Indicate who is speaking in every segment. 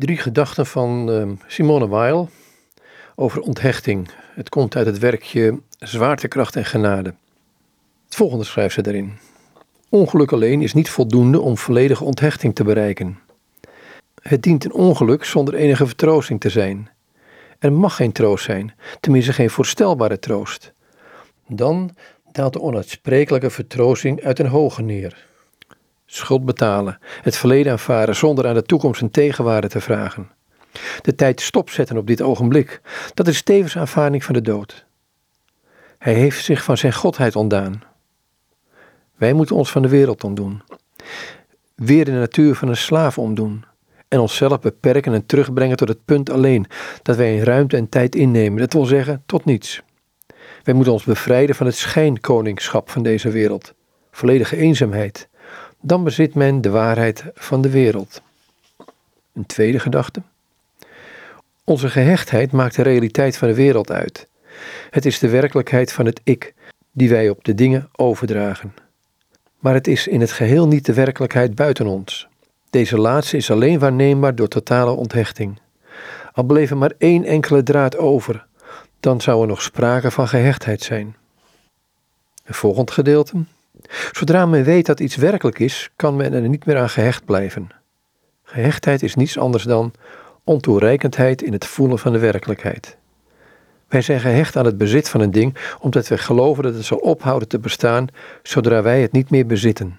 Speaker 1: Drie gedachten van uh, Simone Weil over onthechting. Het komt uit het werkje Zwaartekracht en Genade. Het volgende schrijft ze daarin. Ongeluk alleen is niet voldoende om volledige onthechting te bereiken. Het dient een ongeluk zonder enige vertroosting te zijn. Er mag geen troost zijn, tenminste geen voorstelbare troost. Dan daalt de onuitsprekelijke vertroosting uit een hoge neer. Schuld betalen, het verleden aanvaren zonder aan de toekomst een tegenwaarde te vragen. De tijd stopzetten op dit ogenblik, dat is tevens aanvaarding van de dood. Hij heeft zich van zijn godheid ontdaan. Wij moeten ons van de wereld ontdoen. Weer de natuur van een slaaf omdoen. En onszelf beperken en terugbrengen tot het punt alleen dat wij in ruimte en tijd innemen, dat wil zeggen tot niets. Wij moeten ons bevrijden van het schijnkoningschap van deze wereld, volledige eenzaamheid. Dan bezit men de waarheid van de wereld. Een tweede gedachte. Onze gehechtheid maakt de realiteit van de wereld uit. Het is de werkelijkheid van het ik die wij op de dingen overdragen. Maar het is in het geheel niet de werkelijkheid buiten ons. Deze laatste is alleen waarneembaar door totale onthechting. Al bleef er maar één enkele draad over, dan zou er nog sprake van gehechtheid zijn. Het volgend gedeelte. Zodra men weet dat iets werkelijk is, kan men er niet meer aan gehecht blijven. Gehechtheid is niets anders dan ontoereikendheid in het voelen van de werkelijkheid. Wij zijn gehecht aan het bezit van een ding omdat we geloven dat het zal ophouden te bestaan zodra wij het niet meer bezitten.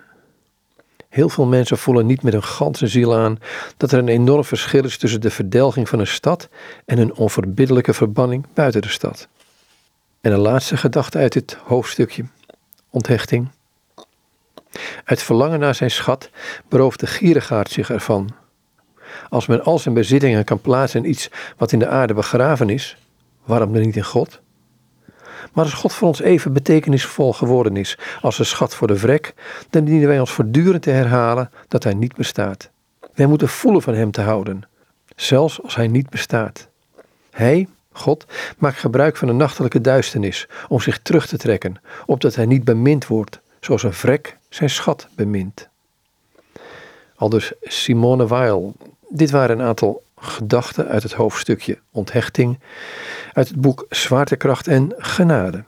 Speaker 1: Heel veel mensen voelen niet met hun ganse ziel aan dat er een enorm verschil is tussen de verdelging van een stad en een onverbiddelijke verbanning buiten de stad. En een laatste gedachte uit dit hoofdstukje: onthechting. Uit verlangen naar zijn schat berooft de gierigaard zich ervan. Als men al zijn bezittingen kan plaatsen in iets wat in de aarde begraven is, waarom dan niet in God? Maar als God voor ons even betekenisvol geworden is als een schat voor de vrek, dan dienen wij ons voortdurend te herhalen dat Hij niet bestaat. Wij moeten voelen van Hem te houden, zelfs als Hij niet bestaat. Hij, God, maakt gebruik van de nachtelijke duisternis om zich terug te trekken, opdat Hij niet bemind wordt, zoals een vrek zijn schat bemint. Aldus Simone Weil. Dit waren een aantal gedachten uit het hoofdstukje onthechting uit het boek Zwaartekracht en Genade.